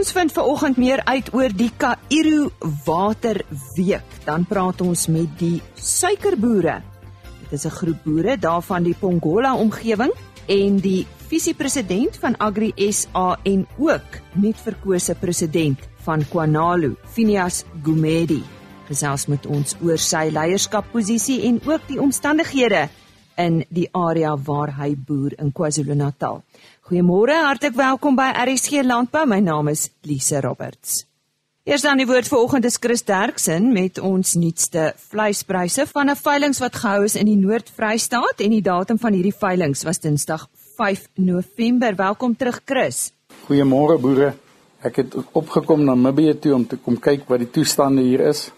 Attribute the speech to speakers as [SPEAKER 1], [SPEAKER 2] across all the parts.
[SPEAKER 1] Ons vind vanoggend meer uit oor die Kairu Waterweek. Dan praat ons met die suikerboere. Dit is 'n groep boere daarvan die Pongola omgewing en die visiepresident van Agri SA en ook net verkose president van Kwanalu, Phineas Gumedi, gesels met ons oor sy leierskapposisie en ook die omstandighede in die area waar hy boer in KwaZulu-Natal. Goeiemôre, hartlik welkom by RSG Landbou. My naam is Lise Roberts. Eers dan die woord vanoggend is Chris Derksen met ons nuutste vleispryse van 'n veiling wat gehou is in die Noord-Vrystaat en die datum van hierdie veiling was Dinsdag 5 November. Welkom terug Chris.
[SPEAKER 2] Goeiemôre boere. Ek het opgekom na Namibië toe om te kom kyk wat die toestande hier is.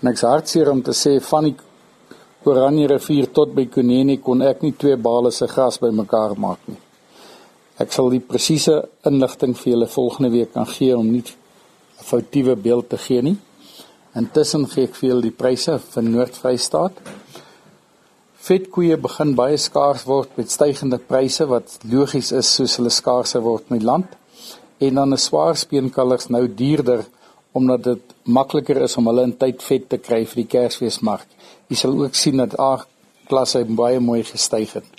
[SPEAKER 2] En ek's hartseer om te sê van die Oranje rivier tot by Kunene kon ek nie twee bale se gras bymekaar maak nie. Ek sal die presiese inligting vir julle volgende week kan gee om nie 'n foutiewe beeld te gee nie. Intussen gee ek vir julle die pryse vir Noord-Vrystaat. Vetkoeie begin baie skaars word met stygende pryse wat logies is soos hulle skaarser word die land en dan 'n swaar speenkalvers nou duurder omdat dit makliker is om hulle in tyd vet te kry vir die Kersfeesmark. Jy sal ook sien dat A klasse baie mooi gestyg het.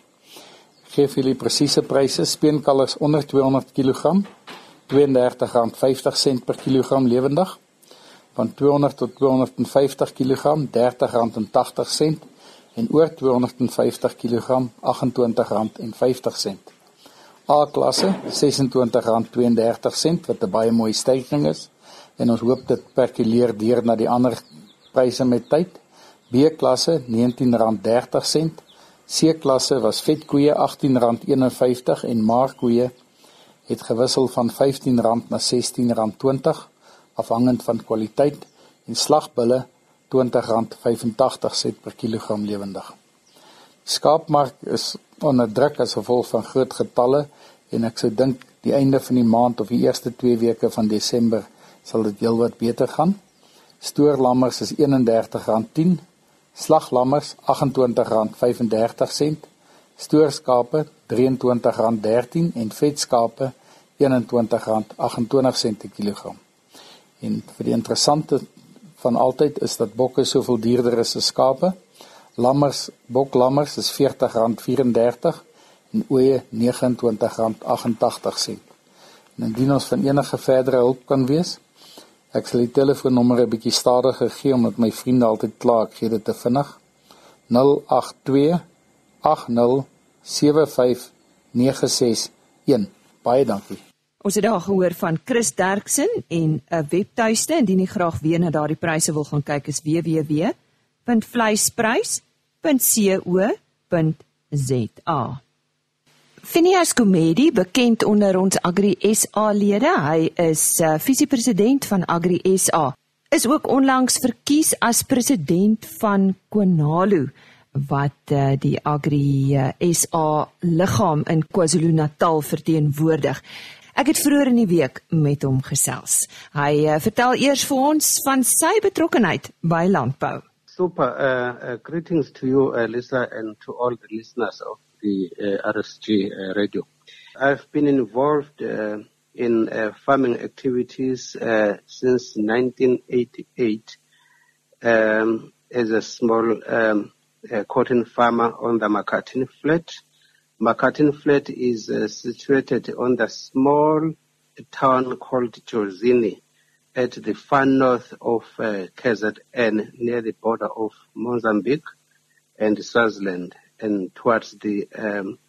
[SPEAKER 2] Gee vir julle presiese pryse speenkalvers onder 200 kg R32.50 per kilogram lewendig van 200 tot 250 kg R30.80 en oor 250 kg R28.50 A klasse R26.32 wat 'n baie mooi stygings is. En ons hoop dit perkuleer deur na die ander pryse met tyd. B klasse R19.30 C klasse was vetkoeie R18.51 en maarkoeie het gewissel van R15 na R16.20 afhangend van kwaliteit en slagbulle R20.85 per kilogram lewendig. Skaapmark is onder druk as gevolg van groot getalle en ek sou dink die einde van die maand of die eerste 2 weke van Desember sal dit heelwat beter gaan. Stoorlammers is R31.10, slaglammers R28.35, stoorskape R23.13 en vetskape R21.28 per kilogram. En vir die interessante van altyd is dat bokke soveel duurder is as skape. Lammers, boklammers is R40.34 en ooe R29.88. En indien ons van enige verdere hulp kan wees, ek sal die telefoonnommer 'n bietjie stadiger gee omdat my vriende altyd kla ek gee dit te vinnig. 082 80 75961. Baie dankie.
[SPEAKER 1] Ons het daar gehoor van Chris Derksen en 'n webtuiste indien jy graag weer na daardie pryse wil gaan kyk is www.vleisprys.co.za. Phineas Gumedi, bekend onder ons Agri SA lede, hy is uh, visiepresident van Agri SA, is ook onlangs verkies as president van Konalu wat uh, die Agri uh, SA liggaam in KwaZulu-Natal verteenwoordig. Ek het vroeër in die week met hom gesels. Hy uh, vertel eers vir ons van sy betrokkeheid by landbou.
[SPEAKER 3] Super. Uh, uh, greetings to you, uh, Lisa, and to all the listeners of the uh, RSG uh, radio. I've been involved uh, in uh, farming activities uh, since 1988 um, as a small um, uh, cotton farmer on the Makatini Flat. Makatini Flat is situated on the small town called Jozini at the far north of KZN near the border of Mozambique and Swaziland and towards the um,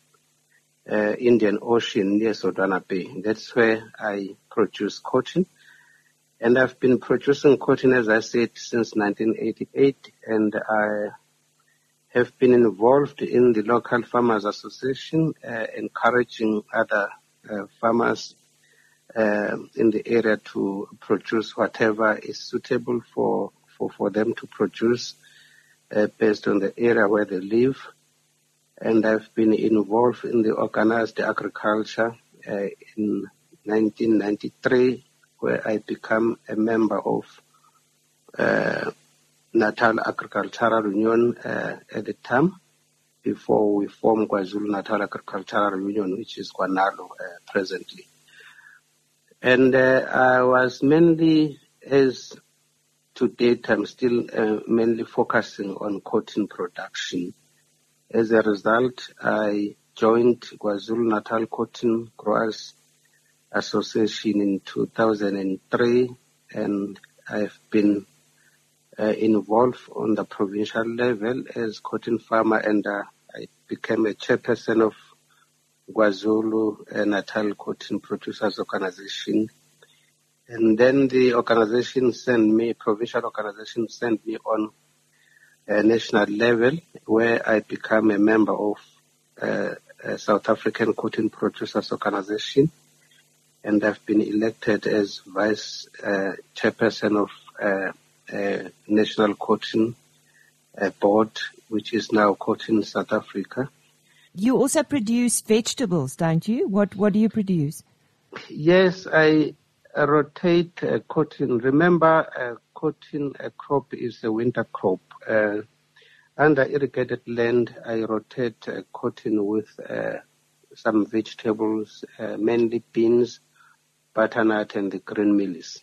[SPEAKER 3] uh, Indian Ocean near Sodana Bay. That's where I produce cotton. And I've been producing cotton, as I said, since 1988, and I have been involved in the local farmers association, uh, encouraging other uh, farmers uh, in the area to produce whatever is suitable for, for, for them to produce uh, based on the area where they live. And I've been involved in the organized agriculture uh, in 1993, where I became a member of uh, Natal Agricultural Union uh, at the time before we formed KwaZulu Natal Agricultural Union, which is Kwanalo uh, presently. And uh, I was mainly, as to date, I'm still uh, mainly focusing on cotton production. As a result, I joined KwaZulu-Natal Cotton Growers Association in 2003 and I've been uh, involved on the provincial level as cotton farmer and uh, I became a chairperson of KwaZulu uh, Natal Cotton Producers Organization. And then the organization sent me, provincial organization sent me on national level where I become a member of uh, a South African Cotton Producers Organization. And I've been elected as vice uh, chairperson of uh, National Cotton Board, which is now Cotton South Africa.
[SPEAKER 1] You also produce vegetables, don't you? What What do you produce?
[SPEAKER 3] Yes, I rotate uh, cotton. Remember, uh, cotton uh, crop is a winter crop. Uh, under irrigated land, I rotate uh, cotton with uh, some vegetables, mainly beans, butternut, and the green mealies.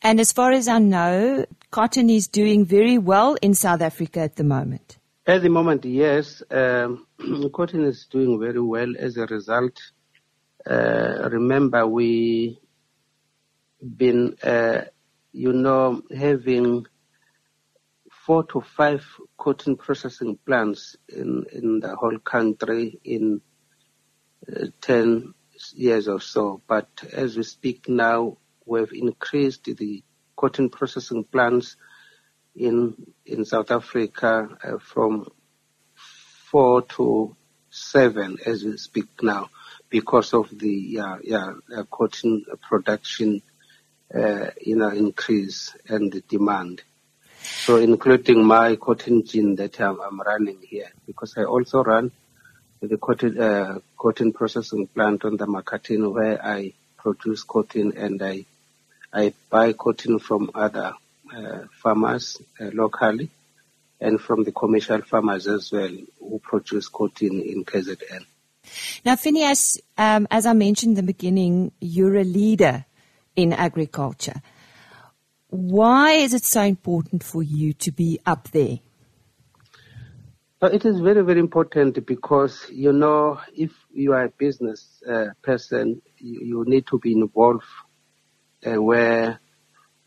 [SPEAKER 1] And as far as I know, cotton is doing very well in South Africa at the moment.
[SPEAKER 3] At the moment, yes. Um, cotton is doing very well as a result. Uh, remember, we been, uh, you know, having four to five cotton processing plants in, in the whole country in uh, 10 years or so. But as we speak now, we've increased the cotton processing plants in in South Africa uh, from four to seven as we speak now because of the yeah yeah uh, cotton production uh, you know increase and the demand. So including my cotton gin that I'm, I'm running here because I also run the cotton uh, cotton processing plant on the Makhathini where I produce cotton and I I buy cotton from other uh, farmers uh, locally and from the commercial farmers as well who produce cotton in KZN.
[SPEAKER 1] Now, Phineas, um, as I mentioned in the beginning, you're a leader in agriculture. Why is it so important for you to be up there?
[SPEAKER 3] It is very, very important because, you know, if you are a business uh, person, you, you, need to be involved uh, where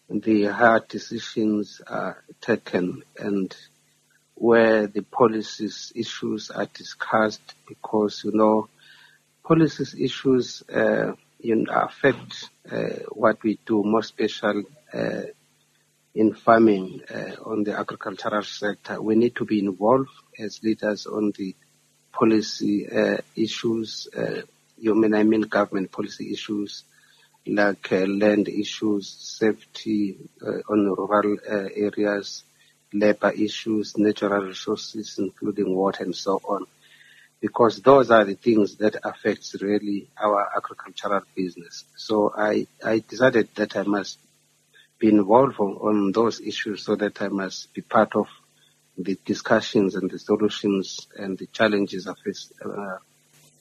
[SPEAKER 3] the hard decisions are taken and where the policies issues are discussed because, you know, policies issues uh, know, affect uh, what we do, more special uh, in farming uh, on the agricultural sector. We need to be involved as leaders on the policy issues, you mean I mean government policy issues, like land issues, safety on rural areas, labor issues, natural resources, including water and so on. Because those are the things that affects really our agricultural business. So I, I decided that I must be involved on, those issues so that I must be part of the discussions and the solutions and the challenges uh,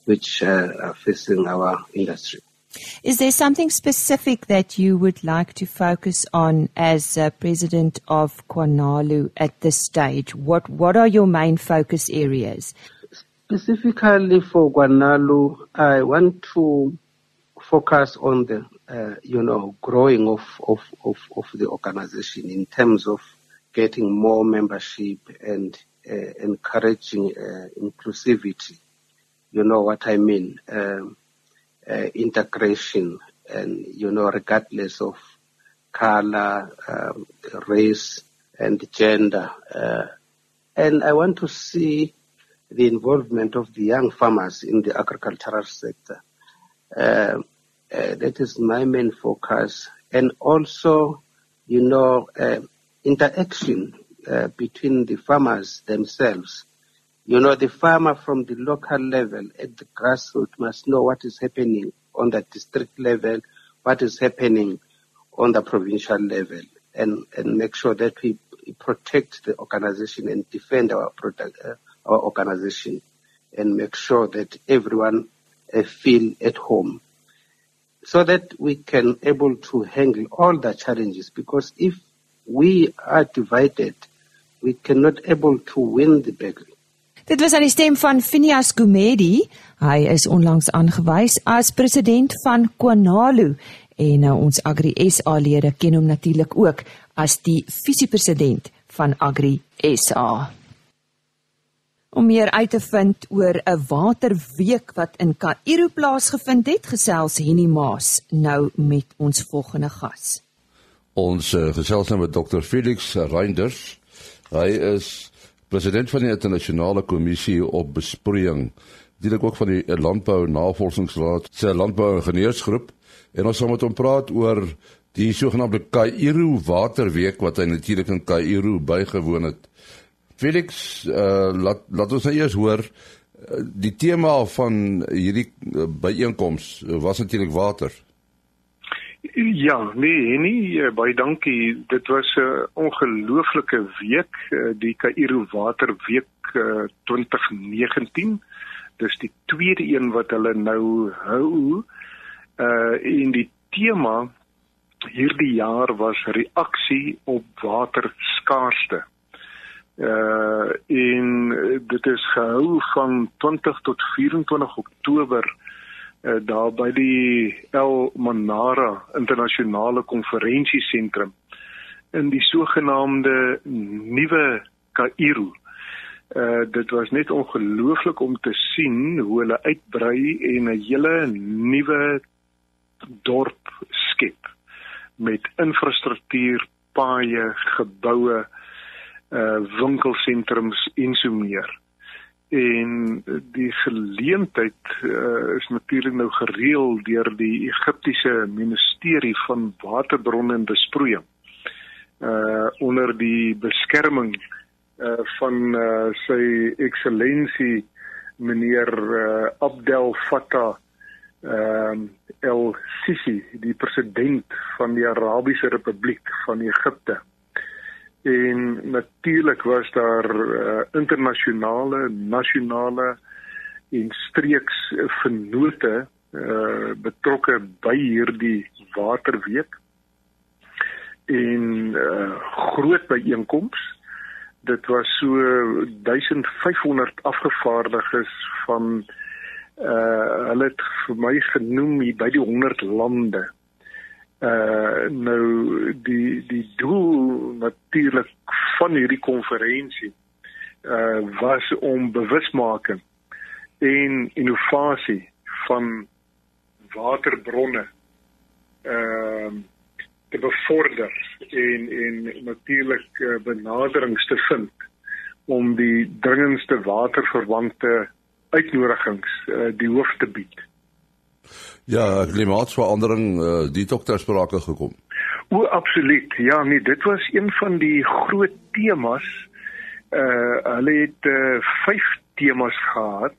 [SPEAKER 3] which uh, are facing our industry.
[SPEAKER 1] Is there something specific that you would like to focus on as uh, president of KwaNalu at this stage? What What are your main focus areas?
[SPEAKER 3] Specifically for Guanalu, I want to focus on the uh, you know growing of, of, of, of, the organization in terms of getting more membership and uh, encouraging uh, inclusivity. You know what I mean. Um, uh, integration and, you know, regardless of color, um, race, and gender. Uh, and I want to see the involvement of the young farmers in the agricultural sector. Uh, uh, that is my main focus. And also, you know, uh, interaction uh, between the farmers themselves you know, the farmer from the local level at the grassroots must know what is happening on the district level, what is happening on the provincial level, and, and make sure that we protect the organization and defend our product, uh, our organization, and make sure that everyone uh, feel at home. so that we can able to handle all the challenges because if we are divided we cannot able to win the battle
[SPEAKER 1] Dit was aan die stem van Phineas Gumedi. Hy is onlangs aangewys as president van Kwanalu en uh, ons Agri SA lede ken hom natuurlik ook as die visiepresident van Agri SA. Om meer uit te vind oor 'n waterweek wat in Kaïro plaasgevind het, gesels Henny Maas nou met ons volgende gas.
[SPEAKER 4] Ons uh, gesels nou met Dr Felix Reinders. Hy is president van die internasionale kommissie op besproeiing, dielik ook van die Landbou Navorsingsraad se landbouingenieursgroep en ons gaan met hom praat oor die sogenaamde Kaïro Waterweek wat hy natuurlik in Kaïro bygewoon het. Felix, uh, laat laat ons nou eers hoor uh, die tema van hierdie uh, byeenkoms uh, was natuurlik water.
[SPEAKER 5] Ja, nee, nee, baie dankie. Dit was 'n uh, ongelooflike week, uh, die Kaïro Waterweek uh, 2019. Dis die tweede een wat hulle nou hou. Uh en die tema hierdie jaar was reaksie op waterskaarste uh in dit is gehou van 20 tot 24 Oktober uh, daar by die El Manara internasionale konferensiesentrum in die sogenaamde nuwe Kaïro. Uh dit was net ongelooflik om te sien hoe hulle uitbrei en 'n hele nuwe dorp skep met infrastruktuur, paaie, geboue uh winkelsentrums en so meer. En die geleentheid uh, is natuurlik nou gereël deur die Egiptiese Ministerie van Waterbronne en Besproeiing. Uh onder die beskerming uh van uh, sy eksellensie meneer uh, Abdel Fattah ehm uh, El Sisi, die president van die Arabiese Republiek van Egipte en natuurlik was daar uh, internasionale, nasionale en streeks vennote uh, betrokke by hierdie waterweek. En uh, groot byeenkoms dit was so 1500 afgevaardiges van uh hulle het vir my genoem hier by die 100 lande uh nou die die doel natuurlik van hierdie konferensie uh was om bewusmaking en innovasie van waterbronne ehm uh, te bevorder en en natuurlik uh, benaderings te vind om die dringendste waterverwante uitnodigings uh, die hoof te bied.
[SPEAKER 4] Ja, klimaatsverandering, uh, die het ter sprake gekom.
[SPEAKER 5] O, absoluut. Ja, nee, dit was een van die groot temas. Uh hulle het uh, vyf temas gehad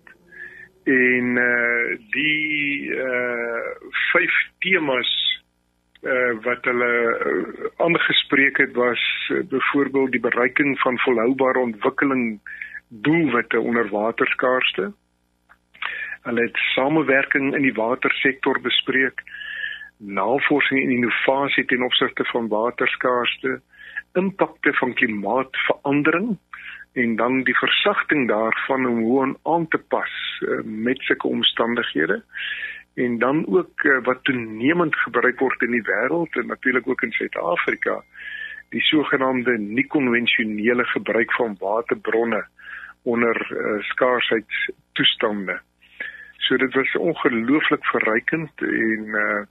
[SPEAKER 5] en uh die uh vyf temas uh wat hulle uh, aangespreek het was uh, byvoorbeeld die bereiking van volhoubare ontwikkeling doelwitte onder waterskaarste. Hulle het samewerking in die watersektor bespreek, navorsing en innovasie ten opsigte van waterskaarste, impakte van klimaatsverandering en dan die versagting daarvan om hoe om aan te pas uh, met sulke omstandighede en dan ook uh, wat toenemend gebruik word in die wêreld en natuurlik ook in Suid-Afrika die sogenaamde nie-konvensionele gebruik van waterbronne onder uh, skaarshheidstoestande. So dit was ongelooflik verrykend en uh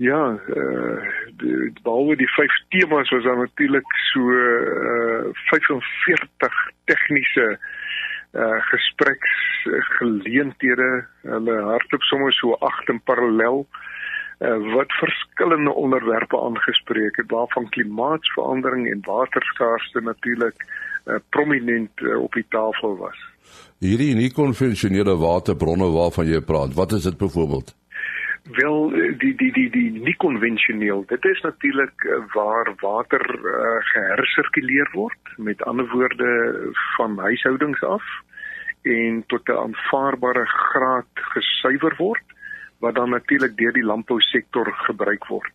[SPEAKER 5] ja, uh die behalwe die vyf temas was daar natuurlik so uh 45 tegniese uh gespreksgeleenthede. Hulle hardloop sommer so agt in parallel uh wat verskillende onderwerpe aangespreek het waarvan klimaatsverandering en waterskaarste natuurlik uh, prominent uh, op die tafel was
[SPEAKER 4] hierdie nie konvensionele waterbronne waarvan jy praat, wat is dit byvoorbeeld?
[SPEAKER 5] Wel die die die die nie konvensioneel. Dit is natuurlik eh, waar water uh, gehersirkuleer word, met ander woorde van huishoudings af en tot 'n aanvaarbare graad gesuiwer word wat dan natuurlik deur die landbousektor gebruik word.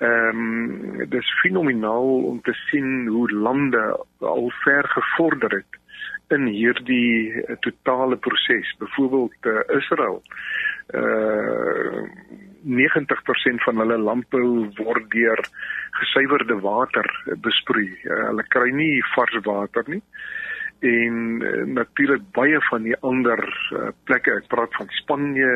[SPEAKER 5] Ehm um, dis fenomenaal om te sien hoe lande al ver gevorder het in hierdie uh, totale proses. Byvoorbeeld uh, Israel. Uh 90% van hulle landbou word deur gesuiwerde water besproei. Uh, hulle kry nie vars water nie. En uh, natuurlik baie van die ander uh, plekke, ek praat van Spanje,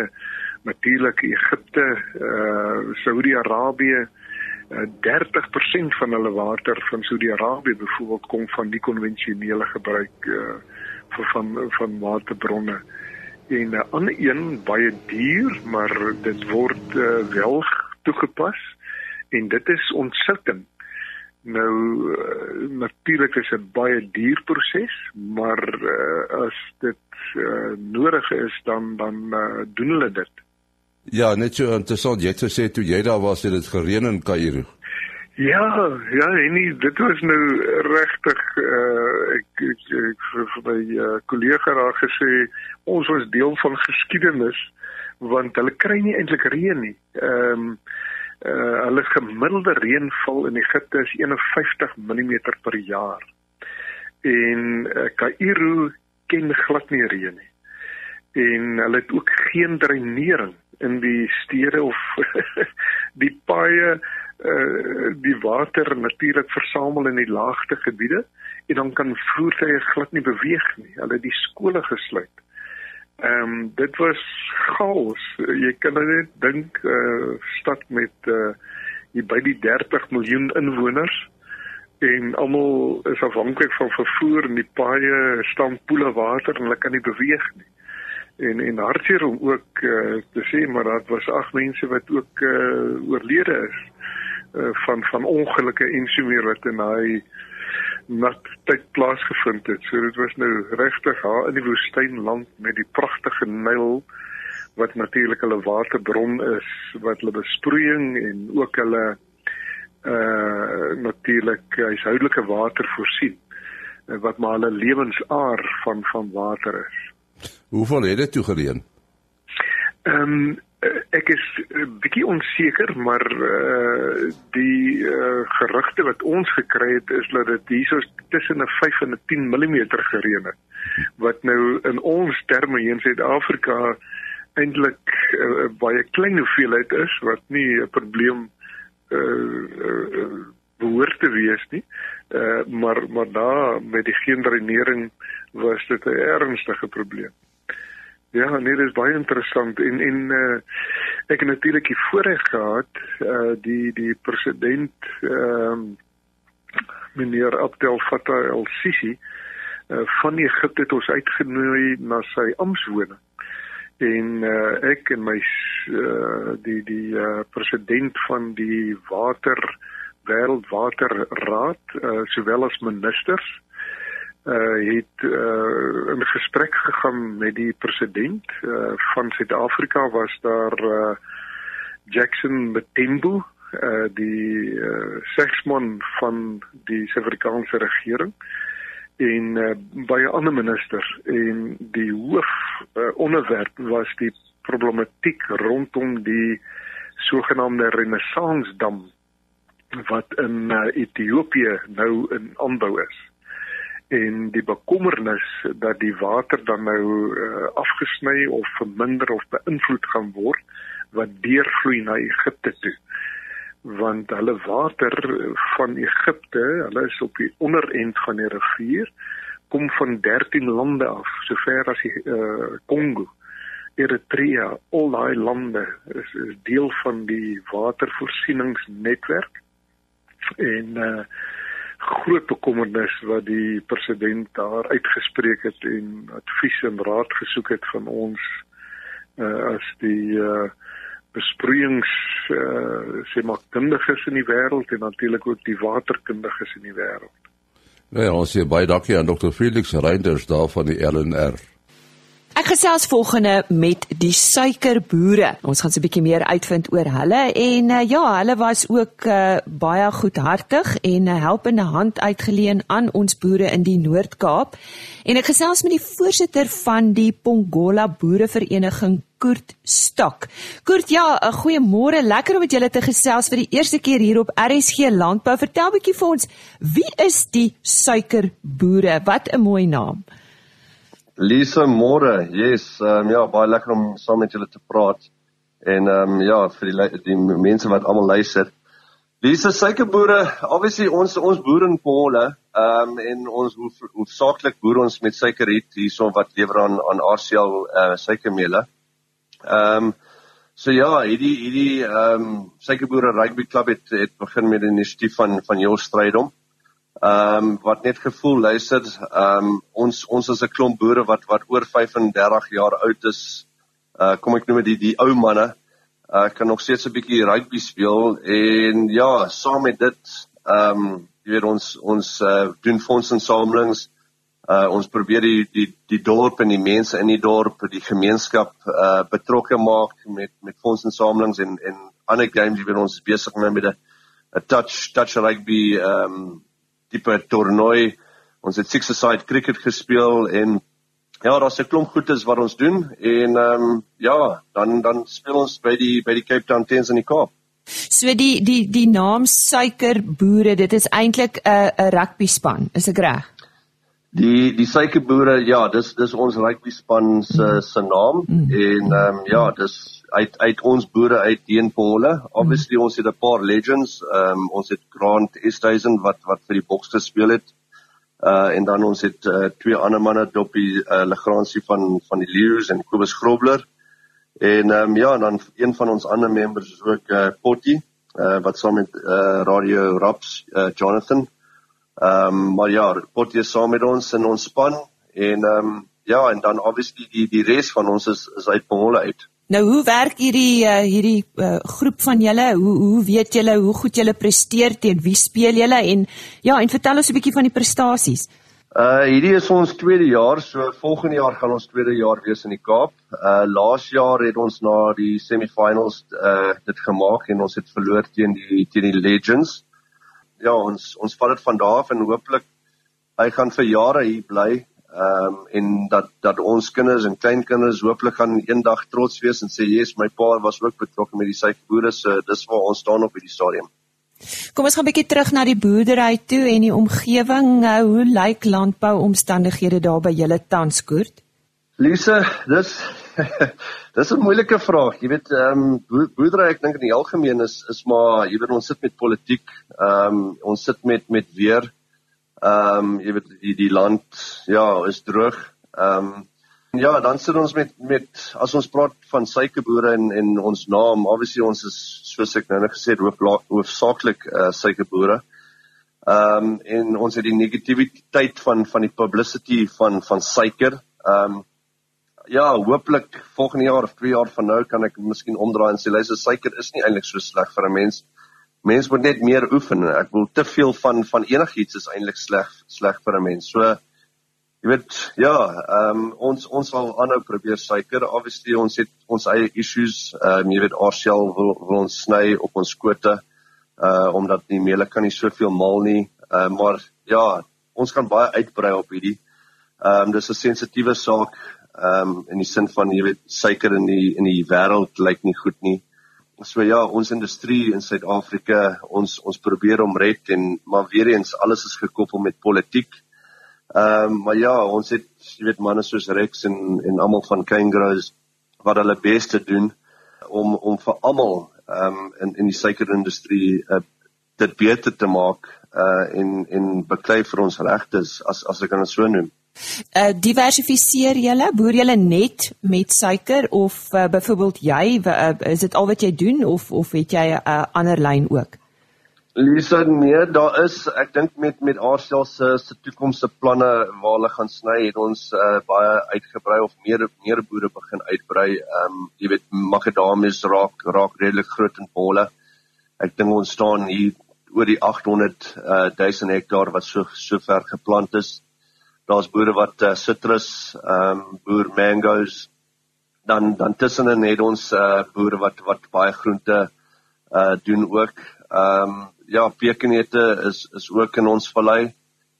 [SPEAKER 5] natuurlik Egipte, uh Saudi-Arabië, uh, 30% van hulle water van Saudi-Arabië byvoorbeeld kom van die konvensionele gebruik uh van van waterbronne. En 'n uh, ander een baie duur, maar dit word uh, wel toegepas en dit is ontsitting. Nou uh, natuurlik is dit baie duur proses, maar uh, as dit uh, nodig is dan dan uh, doen hulle dit.
[SPEAKER 4] Ja, net so interessant. Jy het gesê toe jy daar was, het dit gereën in Kaïro.
[SPEAKER 5] Ja, ja, en nie, dit was nou regtig uh, ek ek, ek vir my uh, kollega daar gesê ons was deel van geskiedenis want hulle kry nie eintlik reën nie. Ehm um, uh, hulle gemiddelde reënval in Egipte is 51 mm per jaar. En uh, Kaïro ken glad nie reën nie. En hulle het ook geen dreinering in die stede of die paaie uh die water natuurlik versamel in die laagte gebiede en dan kan voertuie glad nie beweeg nie. Hulle het die skole gesluit. Ehm um, dit was chaos. Jy kan net dink uh, stad met uh hier by die 30 miljoen inwoners en almal is afhanklik van vervoer en die paaie staan poele water en hulle kan nie beweeg nie en en hartseer om ook uh, te sê maar daar was ag mense wat ook uh, oorlede is uh, van van ongelukke en so meer wat in daai nat tyd plaasgevind het. So dit was nou regtig haar in die woestynland met die pragtige Nyl wat natuurlik hulle waterbron is wat hulle besproeiing en ook hulle uh natuurlik huishoudelike water voorsien wat maar hulle lewensaar van van water is.
[SPEAKER 4] Hoeveel het dit toe gereën?
[SPEAKER 5] Ehm um, ek is 'n bietjie onseker, maar uh die uh, gerugte wat ons gekry het is dat dit hierso tussen 'n 5 en 'n 10 mm gereën het. Wat nou in ons terme hier in Suid-Afrika eintlik 'n uh, baie klein hoeveelheid is wat nie 'n probleem uh, te wees nie. Uh maar maar daar met die geen drenering was dit 'n ernstige probleem. Ja, nee, dit is baie interessant en en uh, ek het natuurlik die voorreg gehad uh die die president ehm uh, meneer Abdel Fattah el-Sisi uh, van Egipte het ons uitgenooi na sy amptswoning. En uh, ek en my uh, die die uh, president van die water wêreldwaterraad uh, sowel as ministers uh het uh in gesprek gegaan met die president uh van Suid-Afrika was daar uh Jackson Mthembu uh die uh seksman van die Suid-Afrikaanse regering en uh, baie ander ministers. En die hoof uh, onderwerp was die problematiek rondom die sogenaamde Renaissance dam wat in uh, Ethiopië nou in aanbou is en die bekommernis dat die water dan nou uh, afgesny of verminder of beïnvloed gaan word wat deurvloei na Egipte toe want hulle water van Egipte, hulle is op die onderend van die rivier, kom van 13 lande af, sover as die uh, Kongo, Eritrea, al daai lande is, is deel van die watervoorsieningsnetwerk. En uh groot bekommernis wat die president daar uitgespreek het en advies en raad gesoek het van ons uh, as die uh, besproeiings uh, sê maar kundiges in die wêreld en natuurlik ook die waterkundiges in die wêreld.
[SPEAKER 4] Nou ja, ons sê baie dankie aan Dr. Felix Reinders daar van die LNR.
[SPEAKER 1] Ek gesels volgende met die suikerboere. Ons gaan so 'n bietjie meer uitvind oor hulle en uh, ja, hulle was ook uh, baie goedhartig en 'n uh, helpende hand uitgeleen aan ons boere in die Noord-Kaap. En ek gesels met die voorsitter van die Pongola Boerevereniging Koert Stok. Koert, ja, 'n goeiemôre. Lekker om met julle te gesels vir die eerste keer hier op RSG Landbou. Vertel bietjie vir ons, wie is die suikerboere? Wat 'n mooi naam.
[SPEAKER 6] Lisa môre. Yes, um, ja, baie lekker om saam met julle te praat. En ehm um, ja, vir die die mense wat almal luister. Lisa suikerboere, obviously ons ons boere in Pole, ehm um, en ons hoofsaaklik boer ons met suikerriet hierso wat lewer aan aan RCL uh, eh, suikermeele. Ehm um, so ja, hierdie hierdie ehm um, suikerboere rugby klub het het begin met 'n inisiatief van van Jo Strydom ehm um, wat net gevoel luister ehm um, ons ons is 'n klomp boere wat wat oor 35 jaar oud is. Uh kom ek noem dit die, die ou manne. Uh kan nog steeds 'n bietjie rugby speel en ja saam met dit ehm um, jy weet ons ons uh doen fondsinsamelings. Uh ons probeer die die die dorp en die mense in die dorp die gemeenskap uh betrokke maak met met fondsinsamelings en en ander games. Jy weet ons is besig nou met 'n 'n touch touch rugby ehm um, tipe toernooi. Ons het six side cricket gespeel en ja, daar's 'n klomp goedes wat ons doen en ehm um, ja, dan dan speel ons by die by die Cape Town Tens in die Kaap.
[SPEAKER 1] So die die die naam Suikerboere, dit is eintlik 'n 'n rugby span, is ek reg?
[SPEAKER 6] Die die Suikerboere, ja, dis dis ons rugby span se se naam mm. en ehm um, ja, dis uit uit ons boere uit teen Pole. Obviously ons het 'n paar legends. Ehm um, ons het Grant Easthuizen wat wat vir die Boks gespeel het. Uh en dan ons het uh, twee ander manne Doppie uh, Legrandsie van van die Lions en Kobus Grobler. En ehm um, ja, dan een van ons ander members is ook uh, Potty uh wat saam met uh Radio Raps uh, Jonathan. Ehm um, maar ja, Potty is saam met ons in ons span en ehm um, ja, en dan obviously die die res van ons is is uit Pole uit.
[SPEAKER 1] Nou hoe werk hierdie uh, hierdie uh, groep van julle? Hoe hoe weet julle hoe goed julle presteer teen wie speel julle en ja, en vertel ons 'n bietjie van die prestasies.
[SPEAKER 6] Uh hierdie is ons tweede jaar, so volgende jaar gaan ons tweede jaar wees in die Kaap. Uh laas jaar het ons na die semifinals uh dit gemaak en ons het verloor teen die teen die Legends. Ja, ons ons vat dit van daar af en hooplik hy gaan vir jare hier bly Ehm um, en dat dat ons kinders en kleinkinders hooplik gaan eendag trots wees en sê yes, my pa was ook betrokke met die suikerboere, so dis waar ons staan op hierdie stadium.
[SPEAKER 1] Kom ons gaan 'n bietjie terug na die boerdery toe en die omgewing. Nou, hoe lyk landbouomstandighede daar by julle tanskoort?
[SPEAKER 6] Lise, dis dis 'n moeilike vraag. Jy weet, ehm um, boerdery ek dink in die algemeen is is maar jy weet ons sit met politiek, ehm um, ons sit met met weer Ehm um, jy weet die die land ja, is droog. Ehm um, ja, dan sit ons met met as ons praat van suikerboere en en ons naam, obviously ons is soos ek nou net gesê het hoof hoofsaaklik uh, suikerboere. Ehm um, en ons het die negativiteit van van die publicity van van suiker. Ehm um, ja, hooplik volgende jaar of 2 jaar van nou kan ek miskien omdraai en sê luister suiker is nie eintlik so sleg vir 'n mens nie mens moet net meer oefen. Ek wil te veel van van enigiets is eintlik sleg sleg vir 'n mens. So jy weet, ja, ehm um, ons ons sal aanhou probeer suiker. Obviously ons het ons eie issues. Ehm um, jy weet Arshel wil, wil ons sny op ons skote uh omdat die meele kan nie soveel maal nie. Ehm uh, maar ja, ons kan baie uitbrei op hierdie. Ehm um, dis 'n sensitiewe saak ehm um, in die sin van jy weet suiker in die in die wêreld lyk nie goed nie. So ja, ons industrie in Suid-Afrika, ons ons probeer om red en maar weer eens alles is gekoppel met politiek. Ehm um, maar ja, ons het jy weet manne soos Rex en en almal van Kangaroos wat hulle bes te doen om om vir almal ehm um, in in die suikerindustrie uh, dit beter te maak uh en en beklei vir ons regtes as as ek dit so noem.
[SPEAKER 1] Uh diversifiseer julle, boer julle net met suiker of uh, byvoorbeeld jy uh, is dit al wat jy doen of of het jy 'n uh, ander lyn ook?
[SPEAKER 6] Lisa, nee, daar is ek dink met met Arsel se se toekomstige planne waar hulle gaan sny, het ons uh, baie uitgebrei of meer meer boere begin uitbrei. Ehm um, jy weet makadamies raak raak redelik groot in bolle. Ek dink ons staan hier oor die 800 uh, 1000 hektaar wat so so ver geplant is. Daar's boere wat uh, citrus, ehm um, boer mangoes. Dan dan tussenin het ons uh, boere wat wat baie groente uh doen ook. Ehm um, ja, pekenete is is ook in ons vallei.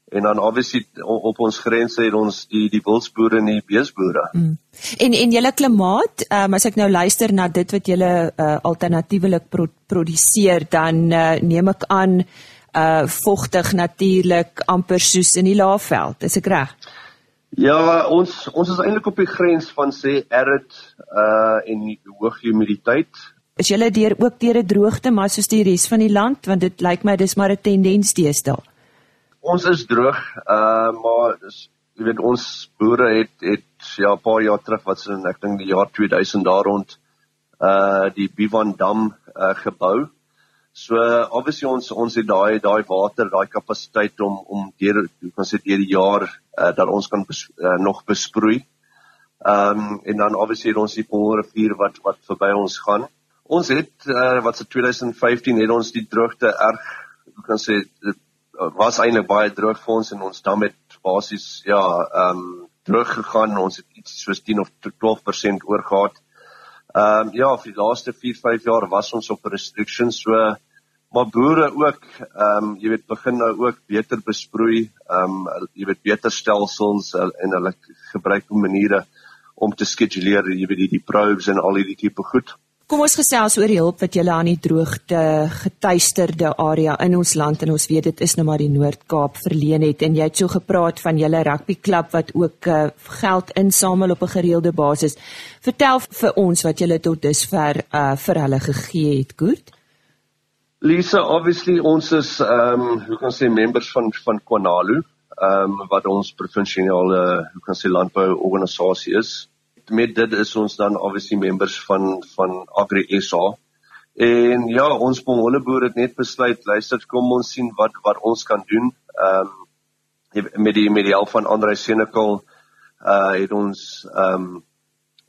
[SPEAKER 6] En dan obviously op ons grense het ons die die wildsboere en die beesboere. Mm.
[SPEAKER 1] En en julle klimaat, um, as ek nou luister na dit wat julle uh, alternatiewelik pro produseer, dan uh, neem ek aan uh vogtig natuurlik amper soos in die Laagveld. Is ek reg?
[SPEAKER 6] Ja, ons ons is eintlik op die grens van sê arid uh en hoë humiditeit
[SPEAKER 1] is julle deur ook deur 'n droogte maar soos die res van die land want dit lyk my dis maar 'n tendens deesdae.
[SPEAKER 6] Ons is droog, uh maar dis jy weet ons boere het het ja 'n paar jaar terug wat se ek dink die jaar 2000 daar rond uh die Bivan dam uh gebou. So obviously ons ons het daai daai water, daai kapasiteit om om deur hoe kan sê deur die jaar uh, dat ons kan bes, uh, nog besproei. Ehm um, en dan obviously het ons die Polrivier wat wat verby ons gaan. Ons het uh, wat se 2015 het ons die droogte erg, ek kan sê was eintlik baie droog vir ons en ons dam het basies ja, ehm um, droog gegaan. Ons het iets soos 10 of 12% oor gehad. Ehm um, ja, vir die laaste 4, 5 jaar was ons op restrictions so maar boere ook ehm um, jy weet begin nou ook beter besproei, ehm um, jy weet beter stelsels uh, en hulle gebruik maniere om te skeduleer, jy weet die, die probes en al hierdie tipe goed.
[SPEAKER 1] Kom ons gesels oor die hulp wat julle aan die droogte getuisterde area in ons land en ons weet dit is nou maar die Noord-Kaap verleen het en jy het so gepraat van julle rugbyklub wat ook uh, geld insamel op 'n gereelde basis. Vertel vir ons wat julle tot dusver uh, vir hulle gegee het, Koert.
[SPEAKER 6] Lisa, obviously ons is ehm um, hoe kan sê members van van Kwanalu, ehm um, wat ons provinsiale hoe kan sê landbouorganisasie is met dit is ons dan obviously members van van Agri SA. En ja, ons pomolleboer het net besluit, luister, kom ons sien wat wat ons kan doen. Ehm um, met die met die help van Andre Senekal uh het ons ehm um,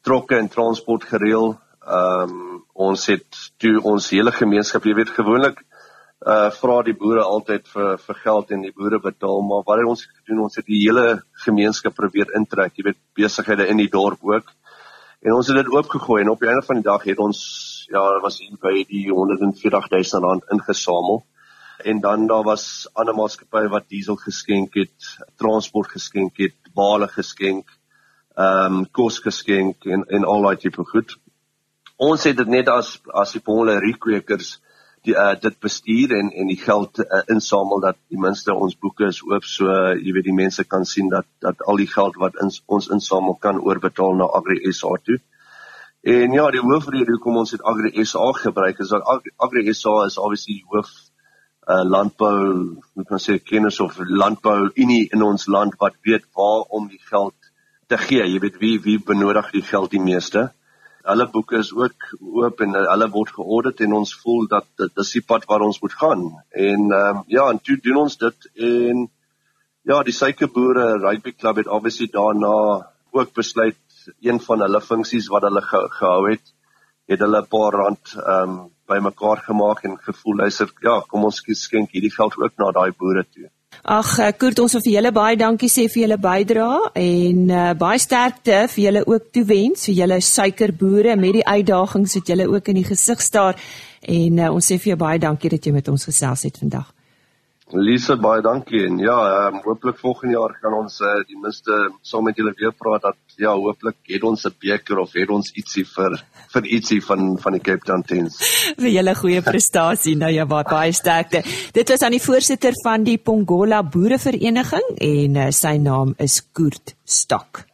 [SPEAKER 6] trokke en transport gereël. Ehm um, ons het toe ons hele gemeenskap, jy weet gewoonlik uh vra die boere altyd vir vir geld en die boere betaal maar wat het ons gedoen? Ons het die hele gemeenskap probeer intrek jy weet besighede in die dorp ook. En ons het dit oopgegooi en op die einde van die dag het ons ja was hier by die 140000 rand ingesamel. En dan daar was ander maatskappye wat diesel geskenk het transport geskenk het bale geskenk ehm um, kos geskenk en en al daai tipe goed ons het dit net as as die bolle rekwekers die uh, dit bestuur en en die geld uh, insamel dat die minste ons boeke is oop so uh, jy weet die mense kan sien dat dat al die geld wat in, ons insamel kan oorbetaal na Agri SA toe. En ja, die hoofrede hoekom ons dit Agri SA gebruik is dat Agri SA is obviously die hoof uh, landbou, hoe kan sê kennis of landbou unie in ons land wat weet waar om die geld te gee. Jy weet wie wie benodig die geld die meeste hulle boeke is ook oop en hulle word geaudit en ons voel dat dit is die pad waar ons moet gaan. En ehm um, ja, en toe doen ons dit en ja, die suikerboere rugby club het obviously daarna ook besluit een van hulle funksies wat hulle ge gehou het, het hulle 'n paar rand ehm um, bymekaar gemaak en gevoel luister, ja, kom ons skenk hierdie geld ook na daai boere toe.
[SPEAKER 1] Ag, eh, Kurt, ons wil vir julle baie dankie sê vir julle bydrae en uh, baie sterkte vir julle ook toewens vir julle suikerboere met die uitdagings wat julle ook in die gesig staar en uh, ons sê vir jou baie dankie dat jy met ons gesels het vandag.
[SPEAKER 6] Lise baie dankie en ja, um, hooplik volgende jaar kan ons uh, die minste saam met julle weer praat dat ja, hooplik het ons 'n beker of het ons ietsie vir vir ietsie van van die Cape Town Tens.
[SPEAKER 1] vir julle goeie prestasie nou ja, baie, baie sterkte. Dit was aan die voorsitter van die Pongola Boerevereniging en uh, sy naam is Koert Stok.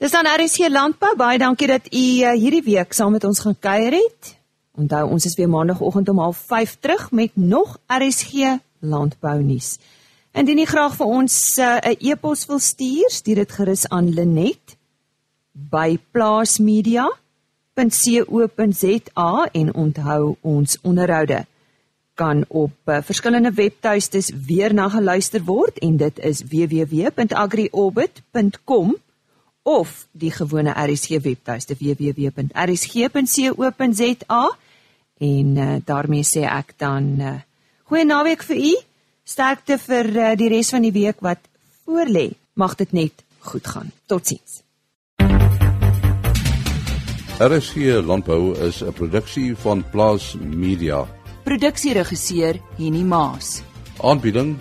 [SPEAKER 1] Dis dan RSC Landbou. Baie dankie dat u uh, hierdie week saam met ons gaan kuier het. Onthou, ons is weer maandagooggend om 05:30 terug met nog RSG landbou nuus. Indien jy graag vir ons uh, 'n uh, e-pos wil stuur, stuur dit gerus aan Lenet by plaasmedia.co.za en onthou ons onderhoude kan op uh, verskillende webtuistes weer na geluister word en dit is www.agriorbit.com of die gewone RSG webtuiste www.rsg.co.za en uh, daarmee sê ek dan uh, Goeie naweek vir u. Sterkte vir uh, die res van die week wat voorlê. mag dit net goed gaan. Totsiens.
[SPEAKER 4] RSG Landbou is 'n produksie van Plaas Media.
[SPEAKER 1] Produksieregisseur Henny Maas
[SPEAKER 4] Aanbieding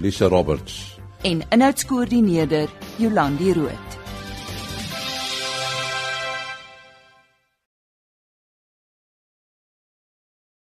[SPEAKER 4] Lisa Roberts.
[SPEAKER 1] en inhoudskoördineerder Jolandi Root.